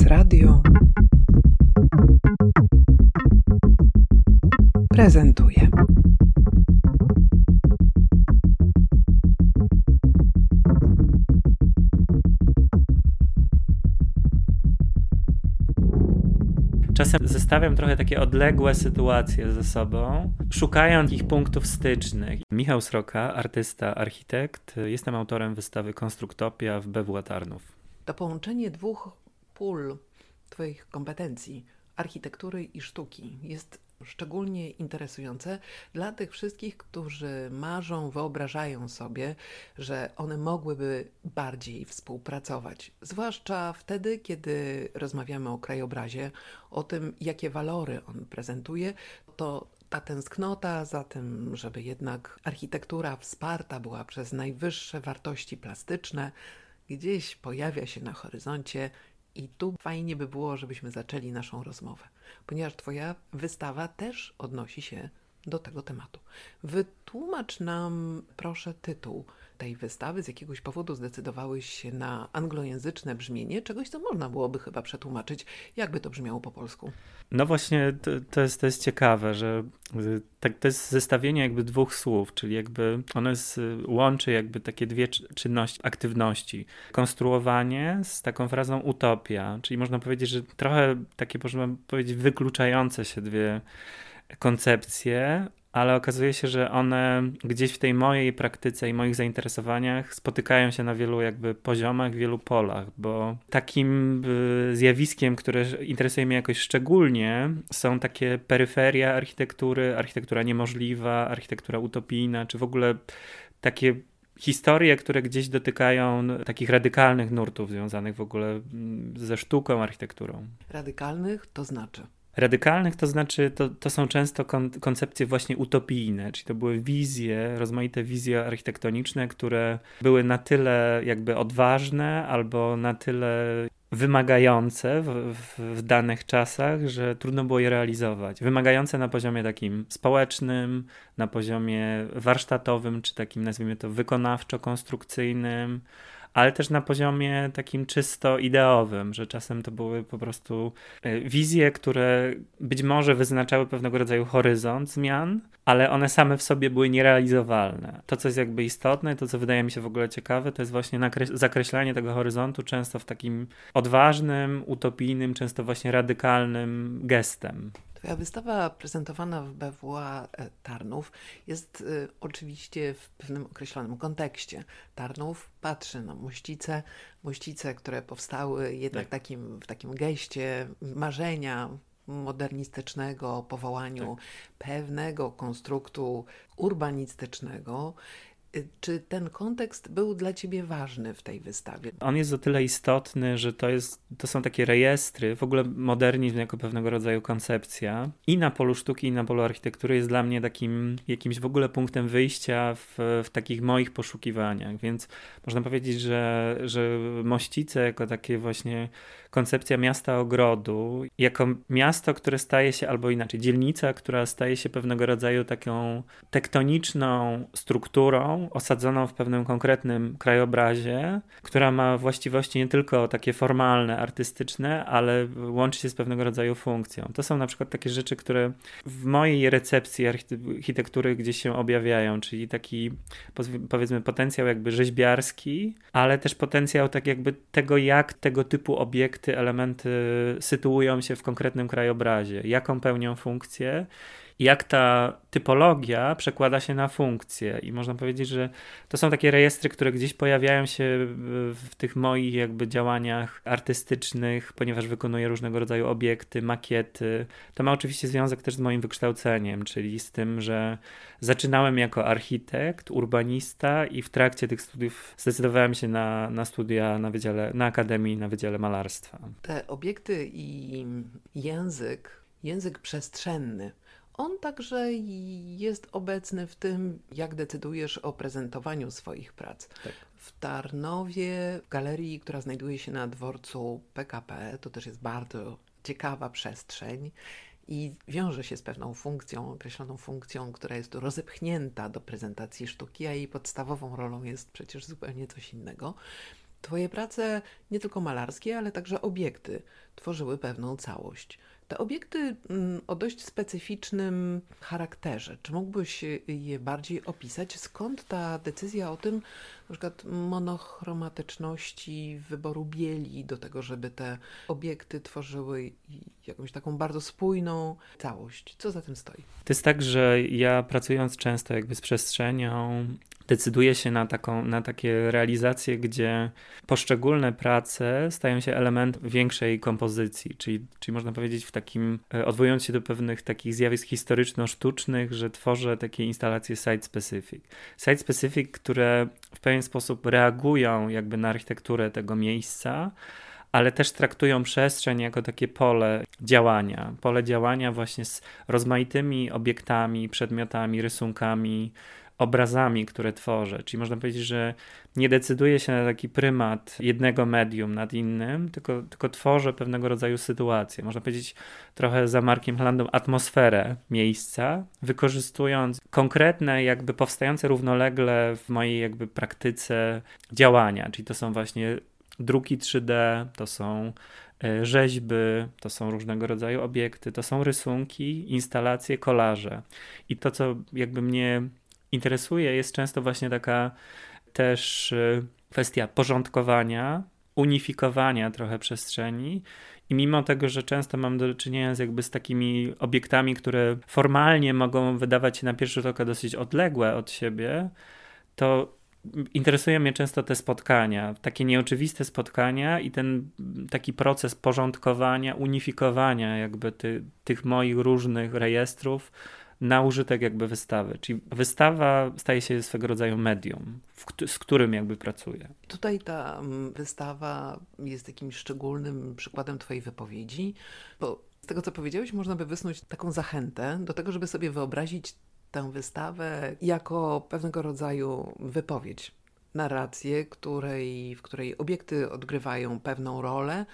Prezes Radio prezentuje. Czasem zestawiam trochę takie odległe sytuacje ze sobą, szukając ich punktów stycznych. Michał Sroka, artysta, architekt, jestem autorem wystawy Konstruktopia w BWA Tarnów. To połączenie dwóch pól Twoich kompetencji, architektury i sztuki, jest szczególnie interesujące dla tych wszystkich, którzy marzą, wyobrażają sobie, że one mogłyby bardziej współpracować. Zwłaszcza wtedy, kiedy rozmawiamy o krajobrazie, o tym, jakie walory on prezentuje, to ta tęsknota za tym, żeby jednak architektura wsparta była przez najwyższe wartości plastyczne, gdzieś pojawia się na horyzoncie i tu fajnie by było, żebyśmy zaczęli naszą rozmowę, ponieważ Twoja wystawa też odnosi się do tego tematu. Wytłumacz nam, proszę, tytuł tej wystawy. Z jakiegoś powodu zdecydowałeś się na anglojęzyczne brzmienie, czegoś, co można byłoby chyba przetłumaczyć. Jakby to brzmiało po polsku? No właśnie, to, to, jest, to jest ciekawe, że tak, to jest zestawienie jakby dwóch słów, czyli jakby ono jest, łączy jakby takie dwie czynności, aktywności. Konstruowanie z taką frazą utopia, czyli można powiedzieć, że trochę takie, można powiedzieć, wykluczające się dwie koncepcje, ale okazuje się, że one gdzieś w tej mojej praktyce i moich zainteresowaniach spotykają się na wielu jakby poziomach, wielu polach, bo takim y, zjawiskiem, które interesuje mnie jakoś szczególnie, są takie peryferia architektury, architektura niemożliwa, architektura utopijna, czy w ogóle takie historie, które gdzieś dotykają takich radykalnych nurtów związanych w ogóle mm, ze sztuką, architekturą. Radykalnych to znaczy? Radykalnych to znaczy, to, to są często kon, koncepcje właśnie utopijne, czyli to były wizje, rozmaite wizje architektoniczne, które były na tyle jakby odważne albo na tyle wymagające w, w, w, danych czasach, że trudno było je realizować. Wymagające na poziomie takim społecznym, na poziomie warsztatowym, czy takim nazwijmy to wykonawczo-konstrukcyjnym, ale też na poziomie takim czysto ideowym, że czasem to były po prostu e, wizje, które być może wyznaczały pewnego rodzaju horyzont zmian, ale one same w sobie były nierealizowalne. To, co jest jakby istotne, to, co wydaje mi się w ogóle ciekawe, to jest właśnie zakreślanie tego horyzontu często w takim odważnym, utopijnym, często właśnie radykalnym gestem. Twoja wystawa prezentowana w BWA e, Tarnów jest y, oczywiście w pewnym określonym kontekście. Tarnów patrzy na mościce, mościce, które powstały jednak tak. takim, w takim geście marzenia modernistycznego, powołaniu tak. pewnego konstruktu urbanistycznego. Czy ten kontekst był dla ciebie ważny w tej wystawie? On jest o tyle istotny, że to, jest, to są takie rejestry, w ogóle modernizm jako pewnego rodzaju koncepcja i na polu sztuki, i na polu architektury jest dla mnie takim jakimś w ogóle punktem wyjścia w, w takich moich poszukiwaniach, więc można powiedzieć, że, że Mościce jako takie właśnie koncepcja miasta ogrodu, jako miasto, które staje się, albo inaczej, dzielnica, która staje się pewnego rodzaju taką tektoniczną strukturą, osadzoną w pewnym konkretnym krajobrazie, która ma właściwości nie tylko takie formalne, artystyczne, ale łączy się z pewnego rodzaju funkcją. To są na przykład takie rzeczy, które w mojej recepcji architektury gdzieś się objawiają, czyli taki powiedzmy potencjał jakby rzeźbiarski, ale też potencjał tak jakby tego, jak tego typu obiekty, elementy sytuują się w konkretnym krajobrazie, jaką pełnią funkcję jak ta typologia przekłada się na funkcje. I można powiedzieć, że to są takie rejestry, które gdzieś pojawiają się w tych moich jakby działaniach artystycznych, ponieważ wykonuję różnego rodzaju obiekty, makiety. To ma oczywiście związek też z moim wykształceniem, czyli z tym, że zaczynałem jako architekt, urbanista i w trakcie tych studiów zdecydowałem się na, na studia na, wydziale, na Akademii, na Wydziale Malarstwa. Te obiekty i język, język przestrzenny, on także jest obecny w tym, jak decydujesz o prezentowaniu swoich prac. Tak. W Tarnowie, w galerii, która znajduje się na dworcu PKP, to też jest bardzo ciekawa przestrzeń i wiąże się z pewną funkcją, określoną funkcją, która jest rozepchnięta do prezentacji sztuki, a jej podstawową rolą jest przecież zupełnie coś innego. Twoje prace, nie tylko malarskie, ale także obiekty, tworzyły pewną całość. Te obiekty mm, o dość specyficznym charakterze. Czy mógłbyś je bardziej opisać? Skąd ta decyzja o tym, na przykład monochromatyczności wyboru bieli do tego, żeby te obiekty tworzyły jakąś taką bardzo spójną całość? Co za tym stoi? To jest tak, że ja pracując często jakby z przestrzenią, decyduje się na, taką, na takie realizacje, gdzie poszczególne prace stają się elementem większej kompozycji, czyli, czyli można powiedzieć w takim, e, odwołując się do pewnych takich zjawisk historyczno-sztucznych, że tworzę takie instalacje site-specific. Site-specific, które w pewien sposób reagują jakby na architekturę tego miejsca, ale też traktują przestrzeń jako takie pole działania. Pole działania właśnie z rozmaitymi obiektami, przedmiotami, rysunkami, obrazami, które tworzę. Czyli można powiedzieć, że nie decyduję się na taki prymat jednego medium nad innym, tylko, tylko tworzę pewnego rodzaju sytuację. Można powiedzieć trochę za Markiem Hlandą atmosferę miejsca, wykorzystując konkretne, jakby powstające równolegle w mojej jakby praktyce działania. Czyli to są właśnie druki 3D, to są e, rzeźby, to są różnego rodzaju obiekty, to są rysunki, instalacje, kolaże. I to, co jakby mnie interesuje, jest często właśnie taka też y, kwestia porządkowania, unifikowania trochę przestrzeni. I mimo tego, że często mam do czynienia z jakby z takimi obiektami, które formalnie mogą wydawać się na pierwszy rzut oka dosyć odległe od siebie, to interesują mnie często te spotkania, takie nieoczywiste spotkania i ten taki proces porządkowania, unifikowania jakby ty, tych moich różnych rejestrów na użytek jakby wystawy. Czyli wystawa staje się swego rodzaju medium, z którym jakby pracuję. Tutaj ta mm, wystawa jest jakimś szczególnym przykładem Twojej wypowiedzi, bo z tego, co powiedziałeś, można by wysnuć taką zachętę do tego, żeby sobie wyobrazić tę wystawę jako pewnego rodzaju wypowiedź, narrację, której, w której obiekty odgrywają pewną rolę,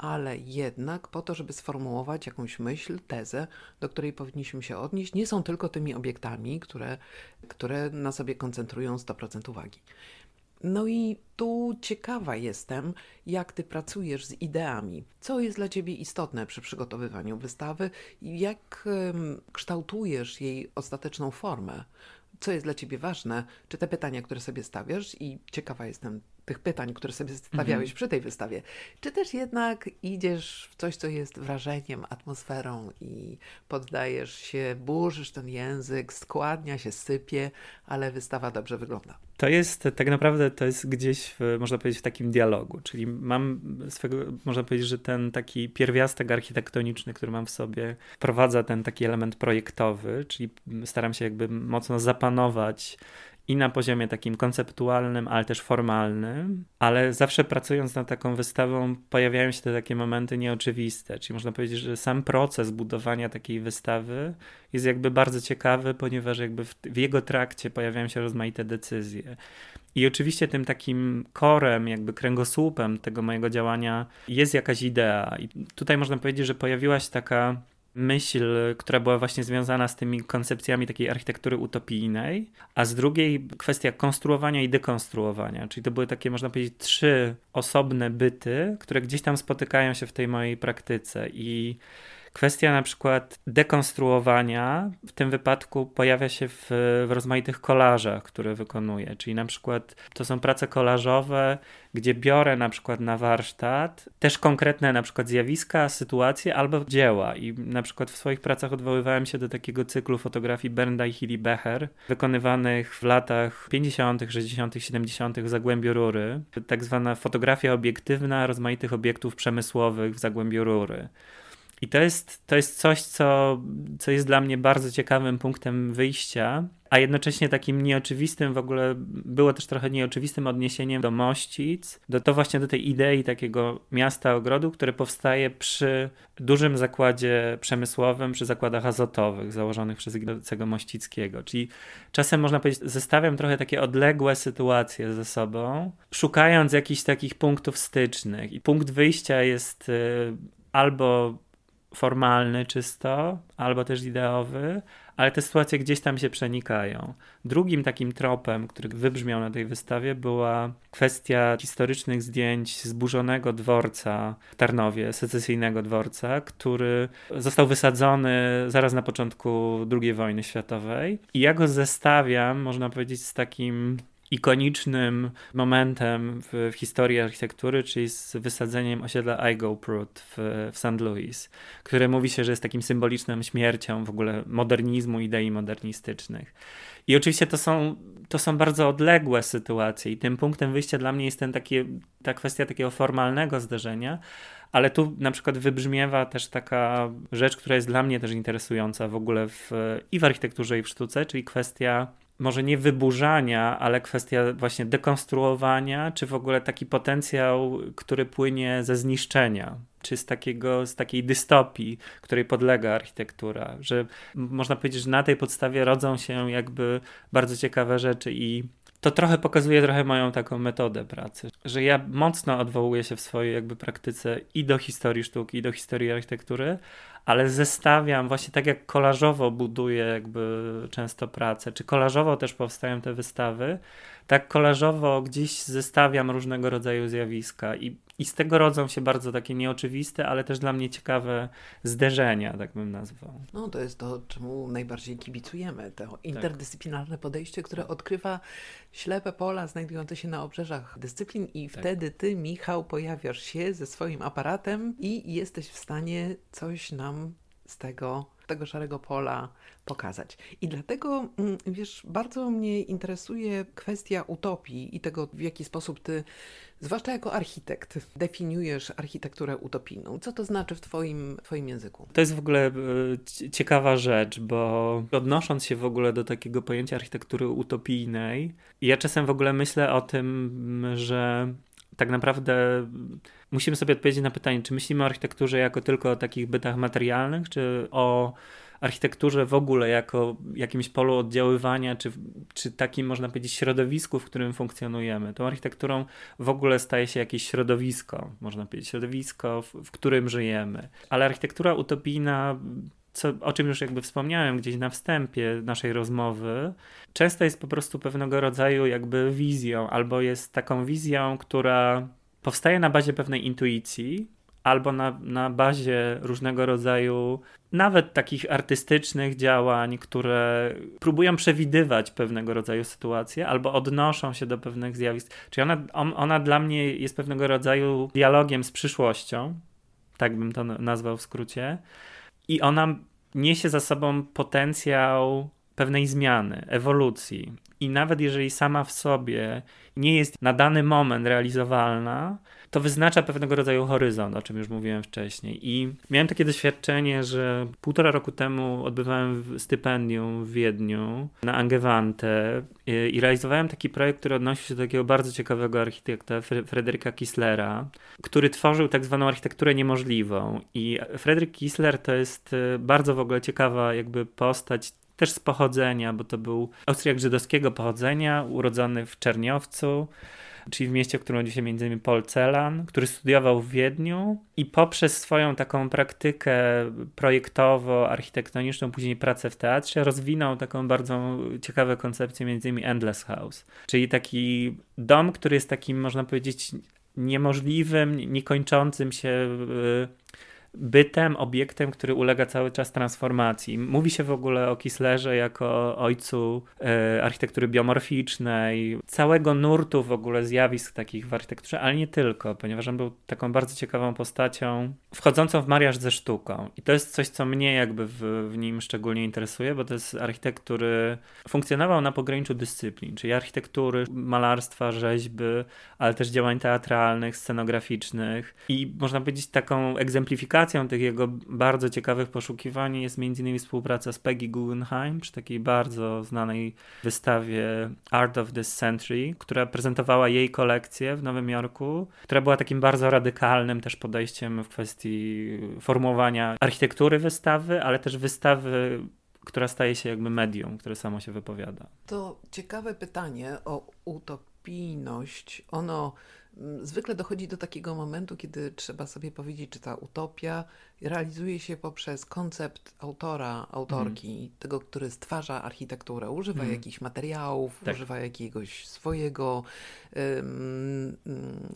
ale jednak po to, żeby sformułować jakąś myśl, tezę, do której powinniśmy się odnieść, nie są tylko tymi obiektami, które, które na sobie koncentrują 100% uwagi. No i tu ciekawa jestem, jak ty pracujesz z ideami. Co jest dla ciebie istotne przy przygotowywaniu wystawy jak kształtujesz jej ostateczną formę? Co jest dla ciebie ważne? Czy te pytania, które sobie stawiasz, i ciekawa jestem tych pytań, które sobie stawiałeś mhm. przy tej wystawie, czy też jednak idziesz w coś, co jest wrażeniem, atmosferą i poddajesz się, burzysz ten język, składnia się, sypie, ale wystawa dobrze wygląda. To jest tak naprawdę, to jest gdzieś, w, można powiedzieć, w takim dialogu, czyli mam swego, można powiedzieć, że ten taki pierwiastek architektoniczny, który mam w sobie, wprowadza ten taki element projektowy, czyli staram się jakby mocno zapanować i na poziomie takim konceptualnym, ale też formalnym, ale zawsze pracując nad taką wystawą pojawiają się te takie momenty nieoczywiste, czyli można powiedzieć, że sam proces budowania takiej wystawy jest jakby bardzo ciekawy, ponieważ jakby w, w jego trakcie pojawiają się rozmaite decyzje. I oczywiście tym takim korem, jakby kręgosłupem tego mojego działania jest jakaś idea. I tutaj można powiedzieć, że pojawiła się taka myśl, która była właśnie związana z tymi koncepcjami takiej architektury utopijnej, a z drugiej kwestia konstruowania i dekonstruowania, czyli to były takie, można powiedzieć, trzy osobne byty, które gdzieś tam spotykają się w tej mojej praktyce. I Kwestia na przykład dekonstruowania w tym wypadku pojawia się w, w rozmaitych kolażach, które wykonuję. Czyli na przykład to są prace kolażowe, gdzie biorę na przykład na warsztat też konkretne na przykład zjawiska, sytuacje albo dzieła. I na przykład w swoich pracach odwoływałem się do takiego cyklu fotografii Bernda i Hilly Becher, wykonywanych w latach 50., 60., 70. w Zagłębiu Rury. Tak zwana fotografia obiektywna rozmaitych obiektów przemysłowych w Zagłębiu Rury. I to jest, to jest coś, co, co jest dla mnie bardzo ciekawym punktem wyjścia, a jednocześnie takim nieoczywistym, w ogóle było też trochę nieoczywistym odniesieniem do Mościc, do to właśnie do tej idei takiego miasta ogrodu, które powstaje przy dużym zakładzie przemysłowym, przy zakładach azotowych założonych przez Ignacego Mościckiego. Czyli czasem można powiedzieć, zestawiam trochę takie odległe sytuacje ze sobą, szukając jakichś takich punktów stycznych. I punkt wyjścia jest y, albo formalny czysto, albo też ideowy, ale te sytuacje gdzieś tam się przenikają. Drugim takim tropem, który wybrzmiał na tej wystawie, była kwestia historycznych zdjęć zburzonego dworca w Tarnowie, secesyjnego dworca, który został wysadzony zaraz na początku II wojny światowej. I ja go zestawiam, można powiedzieć, z takim ikonicznym momentem w, w, historii architektury, czyli z wysadzeniem osiedla Prut w, w St. Louis, które mówi się, że jest takim symboliczną śmiercią w ogóle modernizmu, idei modernistycznych. I oczywiście to są, to są bardzo odległe sytuacje i tym punktem wyjścia dla mnie jest ten taki, ta kwestia takiego formalnego zderzenia, ale tu na przykład wybrzmiewa też taka rzecz, która jest dla mnie też interesująca w ogóle w, i w architekturze, i w sztuce, czyli kwestia może nie wyburzania, ale kwestia właśnie dekonstruowania, czy w ogóle taki potencjał, który płynie ze zniszczenia, czy z, takiego, z takiej dystopii, której podlega architektura. Że można powiedzieć, że na tej podstawie rodzą się jakby bardzo ciekawe rzeczy i to trochę pokazuje trochę moją taką metodę pracy, że ja mocno odwołuję się w swojej jakby praktyce i do historii sztuki, i do historii architektury, ale zestawiam właśnie tak jak kolażowo buduję jakby często pracę, czy kolażowo też powstają te wystawy, tak kolażowo gdzieś zestawiam różnego rodzaju zjawiska i, i z tego rodzą się bardzo takie nieoczywiste, ale też dla mnie ciekawe zderzenia, tak bym nazwał. No to jest to, czemu najbardziej kibicujemy, to interdyscyplinarne podejście, które odkrywa ślepe pola znajdujące się na obrzeżach dyscyplin i tak. wtedy ty, Michał, pojawiasz się ze swoim aparatem i jesteś w stanie coś nam z tego tego szarego pola pokazać. I dlatego, mm, wiesz, bardzo mnie interesuje kwestia utopii i tego, w jaki sposób ty, zwłaszcza jako architekt, definiujesz architekturę utopijną. Co to znaczy w twoim, twoim języku? To jest w ogóle e, ciekawa rzecz, bo odnosząc się w ogóle do takiego pojęcia architektury utopijnej, ja czasem w ogóle myślę o tym, że tak naprawdę musimy sobie odpowiedzieć na pytanie, czy myślimy o architekturze jako tylko o takich bytach materialnych, czy o architekturze w ogóle jako jakimś polu oddziaływania, czy, czy takim, można powiedzieć, środowisku, w którym funkcjonujemy. Tą architekturą w ogóle staje się jakieś środowisko, można powiedzieć, środowisko, w, w którym żyjemy. Ale architektura utopijna co, o czym już jakby wspomniałem gdzieś na wstępie naszej rozmowy, często jest po prostu pewnego rodzaju jakby wizją, albo jest taką wizją, która powstaje na bazie pewnej intuicji, albo na, na bazie różnego rodzaju, nawet takich artystycznych działań, które próbują przewidywać pewnego rodzaju sytuacje, albo odnoszą się do pewnych zjawisk. Czyli ona, on, ona dla mnie jest pewnego rodzaju dialogiem z przyszłością, tak bym to nazwał w skrócie. I ona niesie za sobą potencjał pewnej zmiany, ewolucji. I nawet jeżeli sama w sobie nie jest na dany moment realizowalna, to wyznacza pewnego rodzaju horyzont, o czym już mówiłem wcześniej. I miałem takie doświadczenie, że półtora roku temu odbywałem stypendium w Wiedniu na Angewandte i realizowałem taki projekt, który odnosił się do takiego bardzo ciekawego architekta, Fredryka Kislera, który tworzył tak zwaną architekturę niemożliwą. I Fredryk Kisler to jest e, bardzo w ogóle ciekawa jakby postać, też z pochodzenia, bo to był Austriak żydowskiego pochodzenia, urodzony w Czerniowcu, czyli w mieście, w którym urodził się m.in. Paul Celan, który studiował w Wiedniu i poprzez swoją taką praktykę projektowo-architektoniczną, później pracę w teatrze, rozwinął taką bardzo ciekawą koncepcję m.in. Endless House, czyli taki dom, który jest takim, można powiedzieć, niemożliwym, niekończącym się y, bytem, obiektem, który ulega cały czas transformacji. Mówi się w ogóle o Kislerze jako ojcu e, architektury biomorficznej, całego nurtu w ogóle zjawisk takich w architekturze, ale nie tylko, ponieważ on był taką bardzo ciekawą postacią, wchodzącą w mariaż ze sztuką. I to jest coś, co mnie jakby w, w nim szczególnie interesuje, bo to jest architekt, który funkcjonował na pograniczu dyscyplin, czyli architektury, malarstwa, rzeźby, ale też działań teatralnych, scenograficznych i można powiedzieć taką egzemplifikacją Ilustracją tych jego bardzo ciekawych poszukiwań jest m.in. współpraca z Peggy Guggenheim przy takiej bardzo znanej wystawie Art of this Century, która prezentowała jej kolekcję w Nowym Jorku, która była takim bardzo radykalnym też podejściem w kwestii formułowania architektury wystawy, ale też wystawy która staje się jakby medium, które samo się wypowiada. To ciekawe pytanie o utopijność, ono zwykle dochodzi do takiego momentu, kiedy trzeba sobie powiedzieć, czy ta utopia realizuje się poprzez koncept autora, autorki, mm. tego, który stwarza architekturę, używa mm. jakichś materiałów, tak. używa jakiegoś swojego um,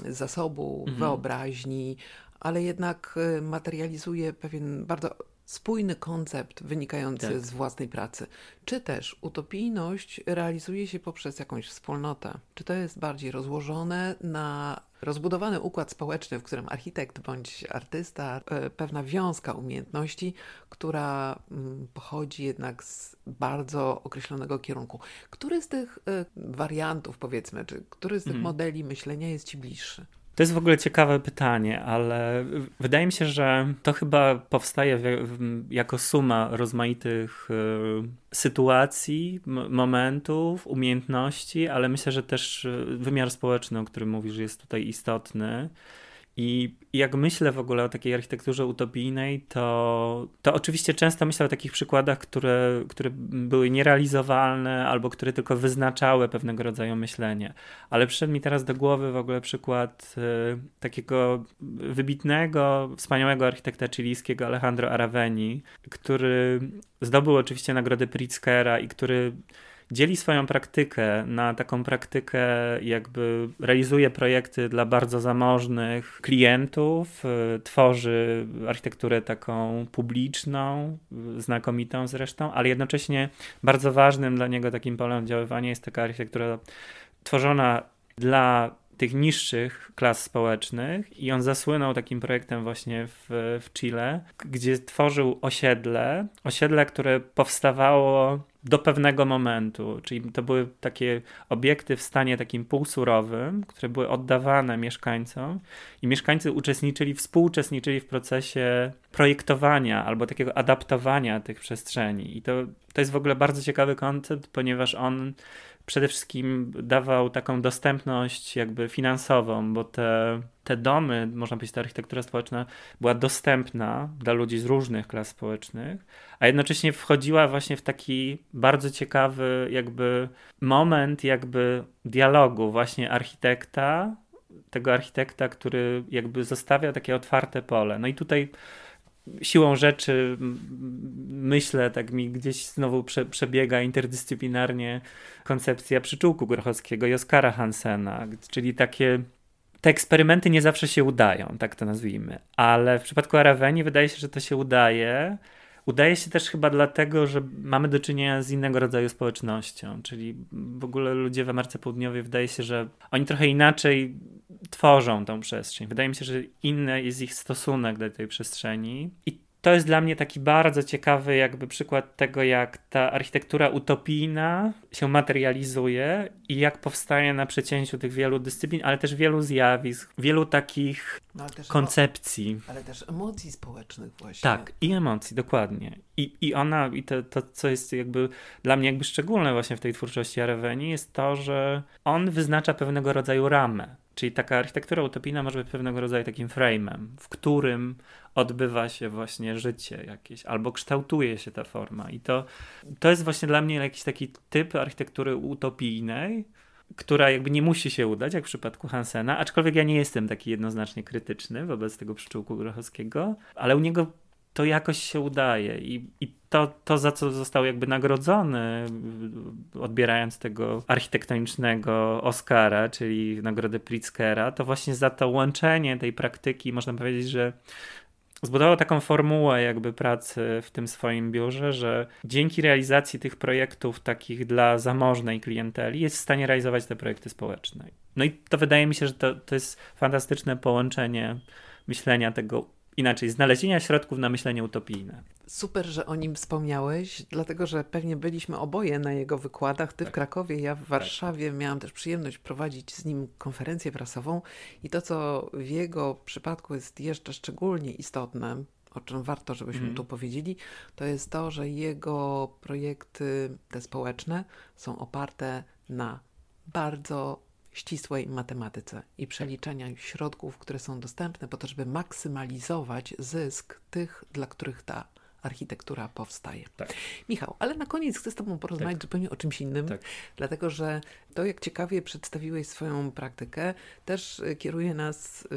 zasobu, mm. wyobraźni, ale jednak y, materializuje pewien bardzo spójny koncept wynikający tak. z własnej pracy. Czy też utopijność realizuje się poprzez jakąś wspólnotę? Czy to jest bardziej rozłożone na rozbudowany układ społeczny, w którym architekt bądź artysta, e, pewna wiązka umiejętności, która mm, pochodzi jednak z bardzo określonego kierunku. Który z tych e, wariantów, powiedzmy, czy który z tych mhm. modeli myślenia jest Ci bliższy? To jest w ogóle ciekawe pytanie, ale wydaje mi się, że to chyba powstaje jako suma rozmaitych y, sytuacji, momentów, umiejętności, ale myślę, że też y, wymiar społeczny, o którym mówisz, jest tutaj istotny. I jak myślę w ogóle o takiej architekturze utopijnej, to, to oczywiście często myślę o takich przykładach, które, które były nierealizowalne albo które tylko wyznaczały pewnego rodzaju myślenie. Ale przyszedł mi teraz do głowy w ogóle przykład y, takiego wybitnego, wspaniałego architekta chilijskiego Alejandro Araveni, który zdobył oczywiście nagrodę Pritzkera i który dzieli swoją praktykę na taką praktykę, jakby realizuje projekty dla bardzo zamożnych klientów, y, tworzy architekturę taką publiczną, znakomitą zresztą, ale jednocześnie bardzo ważnym dla niego takim polem działania jest taka architektura tworzona dla tych niższych klas społecznych i on zasłynął takim projektem właśnie w, w Chile, gdzie tworzył osiedle, osiedle, które powstawało do pewnego momentu, czyli to były takie obiekty w stanie takim półsurowym, które były oddawane mieszkańcom i mieszkańcy uczestniczyli, współuczestniczyli w procesie projektowania albo takiego adaptowania tych przestrzeni. I to, to jest w ogóle bardzo ciekawy koncept, ponieważ on przede wszystkim dawał taką dostępność jakby finansową, bo te, te domy, można powiedzieć, ta architektura społeczna była dostępna dla ludzi z różnych klas społecznych, a jednocześnie wchodziła właśnie w taki bardzo ciekawy jakby moment jakby dialogu właśnie architekta, tego architekta, który jakby zostawia takie otwarte pole. No i tutaj siłą rzeczy myślę, tak mi gdzieś znowu prze, przebiega interdyscyplinarnie koncepcja przyczółku Grochowskiego i Oskara Hansena, czyli takie te eksperymenty nie zawsze się udają, tak to nazwijmy, ale w przypadku Araveni wydaje się, że to się udaje. Udaje się też chyba dlatego, że mamy do czynienia z innego rodzaju społecznością, czyli w ogóle ludzie w Ameryce Południowej wydaje się, że oni trochę inaczej tworzą tą przestrzeń. Wydaje mi się, że inny jest ich stosunek do tej przestrzeni i to jest dla mnie taki bardzo ciekawy jakby przykład tego, jak ta architektura utopijna się materializuje i jak powstaje na przecięciu tych wielu dyscyplin, ale też wielu zjawisk, wielu takich no, ale koncepcji. ale też emocji społecznych właśnie. Tak, i emocji, dokładnie. I, i ona, i to, to, co jest jakby dla mnie jakby szczególne właśnie w tej twórczości Areveni, jest to, że on wyznacza pewnego rodzaju ramę. Czyli taka architektura utopijna może być pewnego rodzaju takim frame'em, w którym odbywa się właśnie życie jakieś, albo kształtuje się ta forma. I to, to jest właśnie dla mnie jakiś taki typ architektury utopijnej, która jakby nie musi się udać, jak w przypadku Hansena, aczkolwiek ja nie jestem taki jednoznacznie krytyczny wobec tego pszczółku Grochowskiego, ale u niego to jakoś się udaje i, i to, to, za co został jakby nagrodzony, odbierając tego architektonicznego Oscara, czyli nagrodę Pritzkera, to właśnie za to łączenie tej praktyki, można powiedzieć, że zbudował taką formułę jakby pracy w tym swoim biurze, że dzięki realizacji tych projektów takich dla zamożnej klienteli jest w stanie realizować te projekty społeczne. No i to wydaje mi się, że to, to jest fantastyczne połączenie myślenia tego inaczej, znalezienia środków na myślenie utopijne. Super, że o nim wspomniałeś, dlatego że pewnie byliśmy oboje na jego wykładach. Ty tak. w Krakowie, ja w tak. Warszawie. Tak. Miałam też przyjemność prowadzić z nim konferencję prasową i to, co w jego przypadku jest jeszcze szczególnie istotne, o czym warto, żebyśmy mm. tu powiedzieli, to jest to, że jego projekty, te społeczne, są oparte na bardzo ścisłej matematyce i przeliczenia środków, które są dostępne po to, żeby maksymalizować zysk tych, dla których ta architektura powstaje. Tak. Michał, ale na koniec chcę z Tobą porozmawiać tak. zupełnie o czymś innym, tak. dlatego że to, jak ciekawie przedstawiłeś swoją praktykę, też y, kieruje nas y,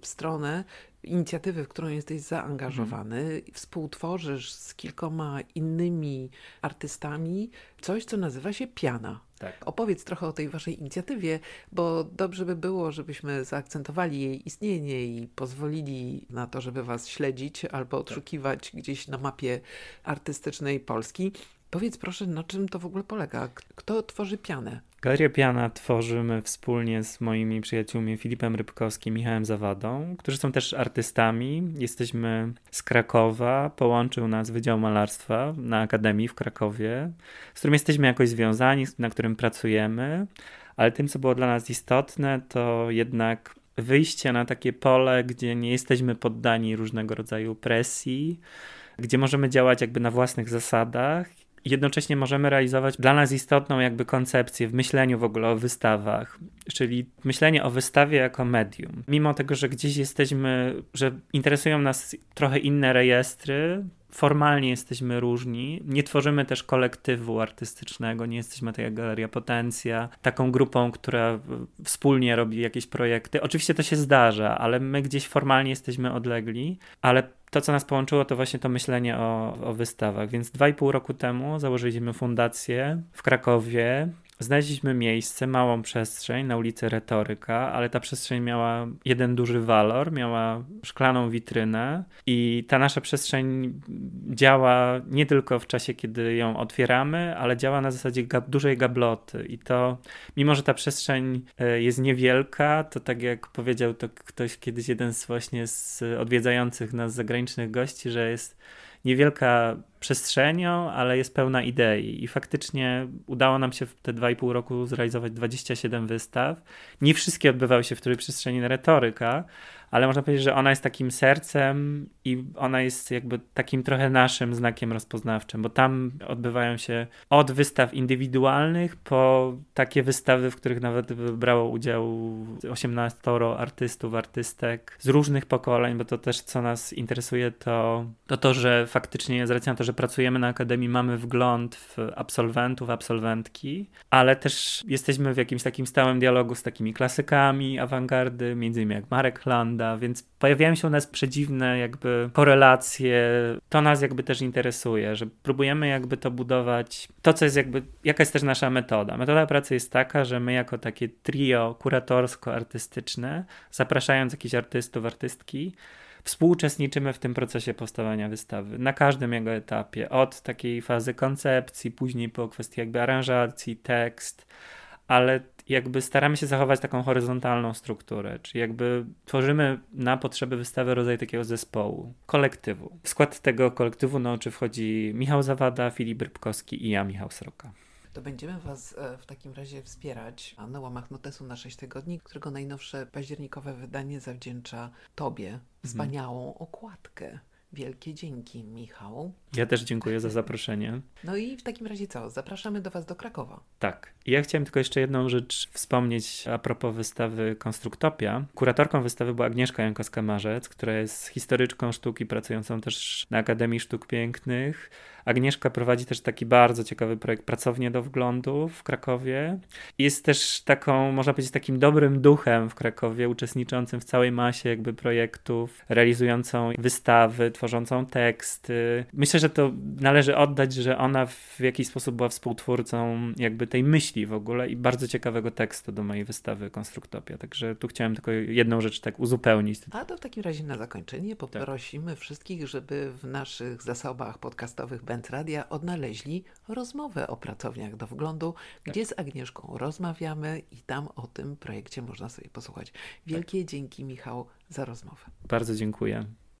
w stronę inicjatywy, w którą jesteś zaangażowany, mhm. współtworzysz z kilkoma innymi artystami coś, co nazywa się piana. Tak. Opowiedz trochę o tej waszej inicjatywie, bo dobrze by było, żebyśmy zaakcentowali jej istnienie i pozwolili na to, żeby was śledzić albo tak. odszukiwać tak. gdzieś na mapie artystycznej Polski. Powiedz proszę, na czym to w ogóle polega? Kto tworzy pianę? Galerię Piana tworzymy wspólnie z moimi przyjaciółmi Filipem Rybkowskim i Michałem Zawadą, którzy są też artystami. Jesteśmy z Krakowa, połączył nas Wydział Malarstwa na Akademii w Krakowie, z którym jesteśmy jakoś związani, na którym pracujemy, ale tym, co było dla nas istotne, to jednak wyjście na takie pole, gdzie nie jesteśmy poddani różnego rodzaju presji, gdzie możemy działać jakby na własnych zasadach jednocześnie możemy realizować dla nas istotną jakby koncepcję w myśleniu w ogóle o wystawach, czyli myślenie o wystawie jako medium. Mimo tego, że gdzieś jesteśmy, że interesują nas trochę inne rejestry, formalnie jesteśmy różni, nie tworzymy też kolektywu artystycznego, nie jesteśmy tak jak Galeria Potencja, taką grupą, która wspólnie robi jakieś projekty. Oczywiście to się zdarza, ale my gdzieś formalnie jesteśmy odlegli, ale to, co nas połączyło, to właśnie to myślenie o, o wystawach. Więc dwa i pół roku temu założyliśmy fundację w Krakowie, Znaleźliśmy miejsce, małą przestrzeń na ulicy Retoryka, ale ta przestrzeń miała jeden duży walor, miała szklaną witrynę i ta nasza przestrzeń działa nie tylko w czasie, kiedy ją otwieramy, ale działa na zasadzie gab dużej gabloty. I to, mimo że ta przestrzeń e, jest niewielka, to tak jak powiedział to ktoś kiedyś, jeden z właśnie z odwiedzających nas zagranicznych gości, że jest niewielka przestrzenią, ale jest pełna idei. I faktycznie udało nam się w te 2,5 roku zrealizować 27 wystaw. Nie wszystkie odbywały się w której przestrzeni retoryka, ale można powiedzieć, że ona jest takim sercem i ona jest jakby takim trochę naszym znakiem rozpoznawczym, bo tam odbywają się od wystaw indywidualnych po takie wystawy, w których nawet brało udział 18 artystów, artystek z różnych pokoleń, bo to też co nas interesuje to to, to że faktycznie z racji na to, że pracujemy na Akademii, mamy wgląd w absolwentów, absolwentki, ale też jesteśmy w jakimś takim stałym dialogu z takimi klasykami awangardy, między innymi jak Marek Landa, więc pojawiają się u nas przedziwne jakby korelacje. To nas jakby też interesuje, że próbujemy jakby to budować, to co jest jakby, jaka jest też nasza metoda. Metoda pracy jest taka, że my jako takie trio kuratorsko-artystyczne, zapraszając jakichś artystów, artystki, współuczestniczymy w tym procesie powstawania wystawy na każdym jego etapie, od takiej fazy koncepcji, później po kwestii jakby aranżacji, tekst, ale jakby staramy się zachować taką horyzontalną strukturę, czyli jakby tworzymy na potrzeby wystawy rodzaj takiego zespołu, kolektywu. W skład tego kolektywu no, czy wchodzi Michał Zawada, Filip Rybkowski i ja, Michał Sroka to będziemy Was e, w takim razie wspierać na łamach notesu na 6 tygodni, którego najnowsze październikowe wydanie zawdzięcza Tobie wspaniałą okładkę. Wielkie dzięki, Michał. Ja też dziękuję za zaproszenie. No i w takim razie co? Zapraszamy do Was do Krakowa. Tak. Ja chciałem tylko jeszcze jedną rzecz wspomnieć a propos wystawy Konstruktopia. Kuratorką wystawy była Agnieszka Jankowska-Marzec, która jest historyczką sztuki, pracującą też na Akademii Sztuk Pięknych Agnieszka prowadzi też taki bardzo ciekawy projekt Pracownie do wglądu w Krakowie. Jest też taką, można powiedzieć, takim dobrym duchem w Krakowie, uczestniczącym w całej masie jakby projektów, realizującą wystawy, tworzącą teksty. Myślę, że to należy oddać, że ona w jakiś sposób była współtwórcą jakby tej myśli w ogóle i bardzo ciekawego tekstu do mojej wystawy Konstruktopia. Także tu chciałem tylko jedną rzecz tak uzupełnić. A to w takim razie na zakończenie poprosimy tak. wszystkich, żeby w naszych zasobach podcastowych Radia odnaleźli rozmowę o pracowniach do wglądu, tak. gdzie z Agnieszką rozmawiamy i tam o tym projekcie można sobie posłuchać. Wielkie tak. dzięki Michał za rozmowę. Bardzo dziękuję.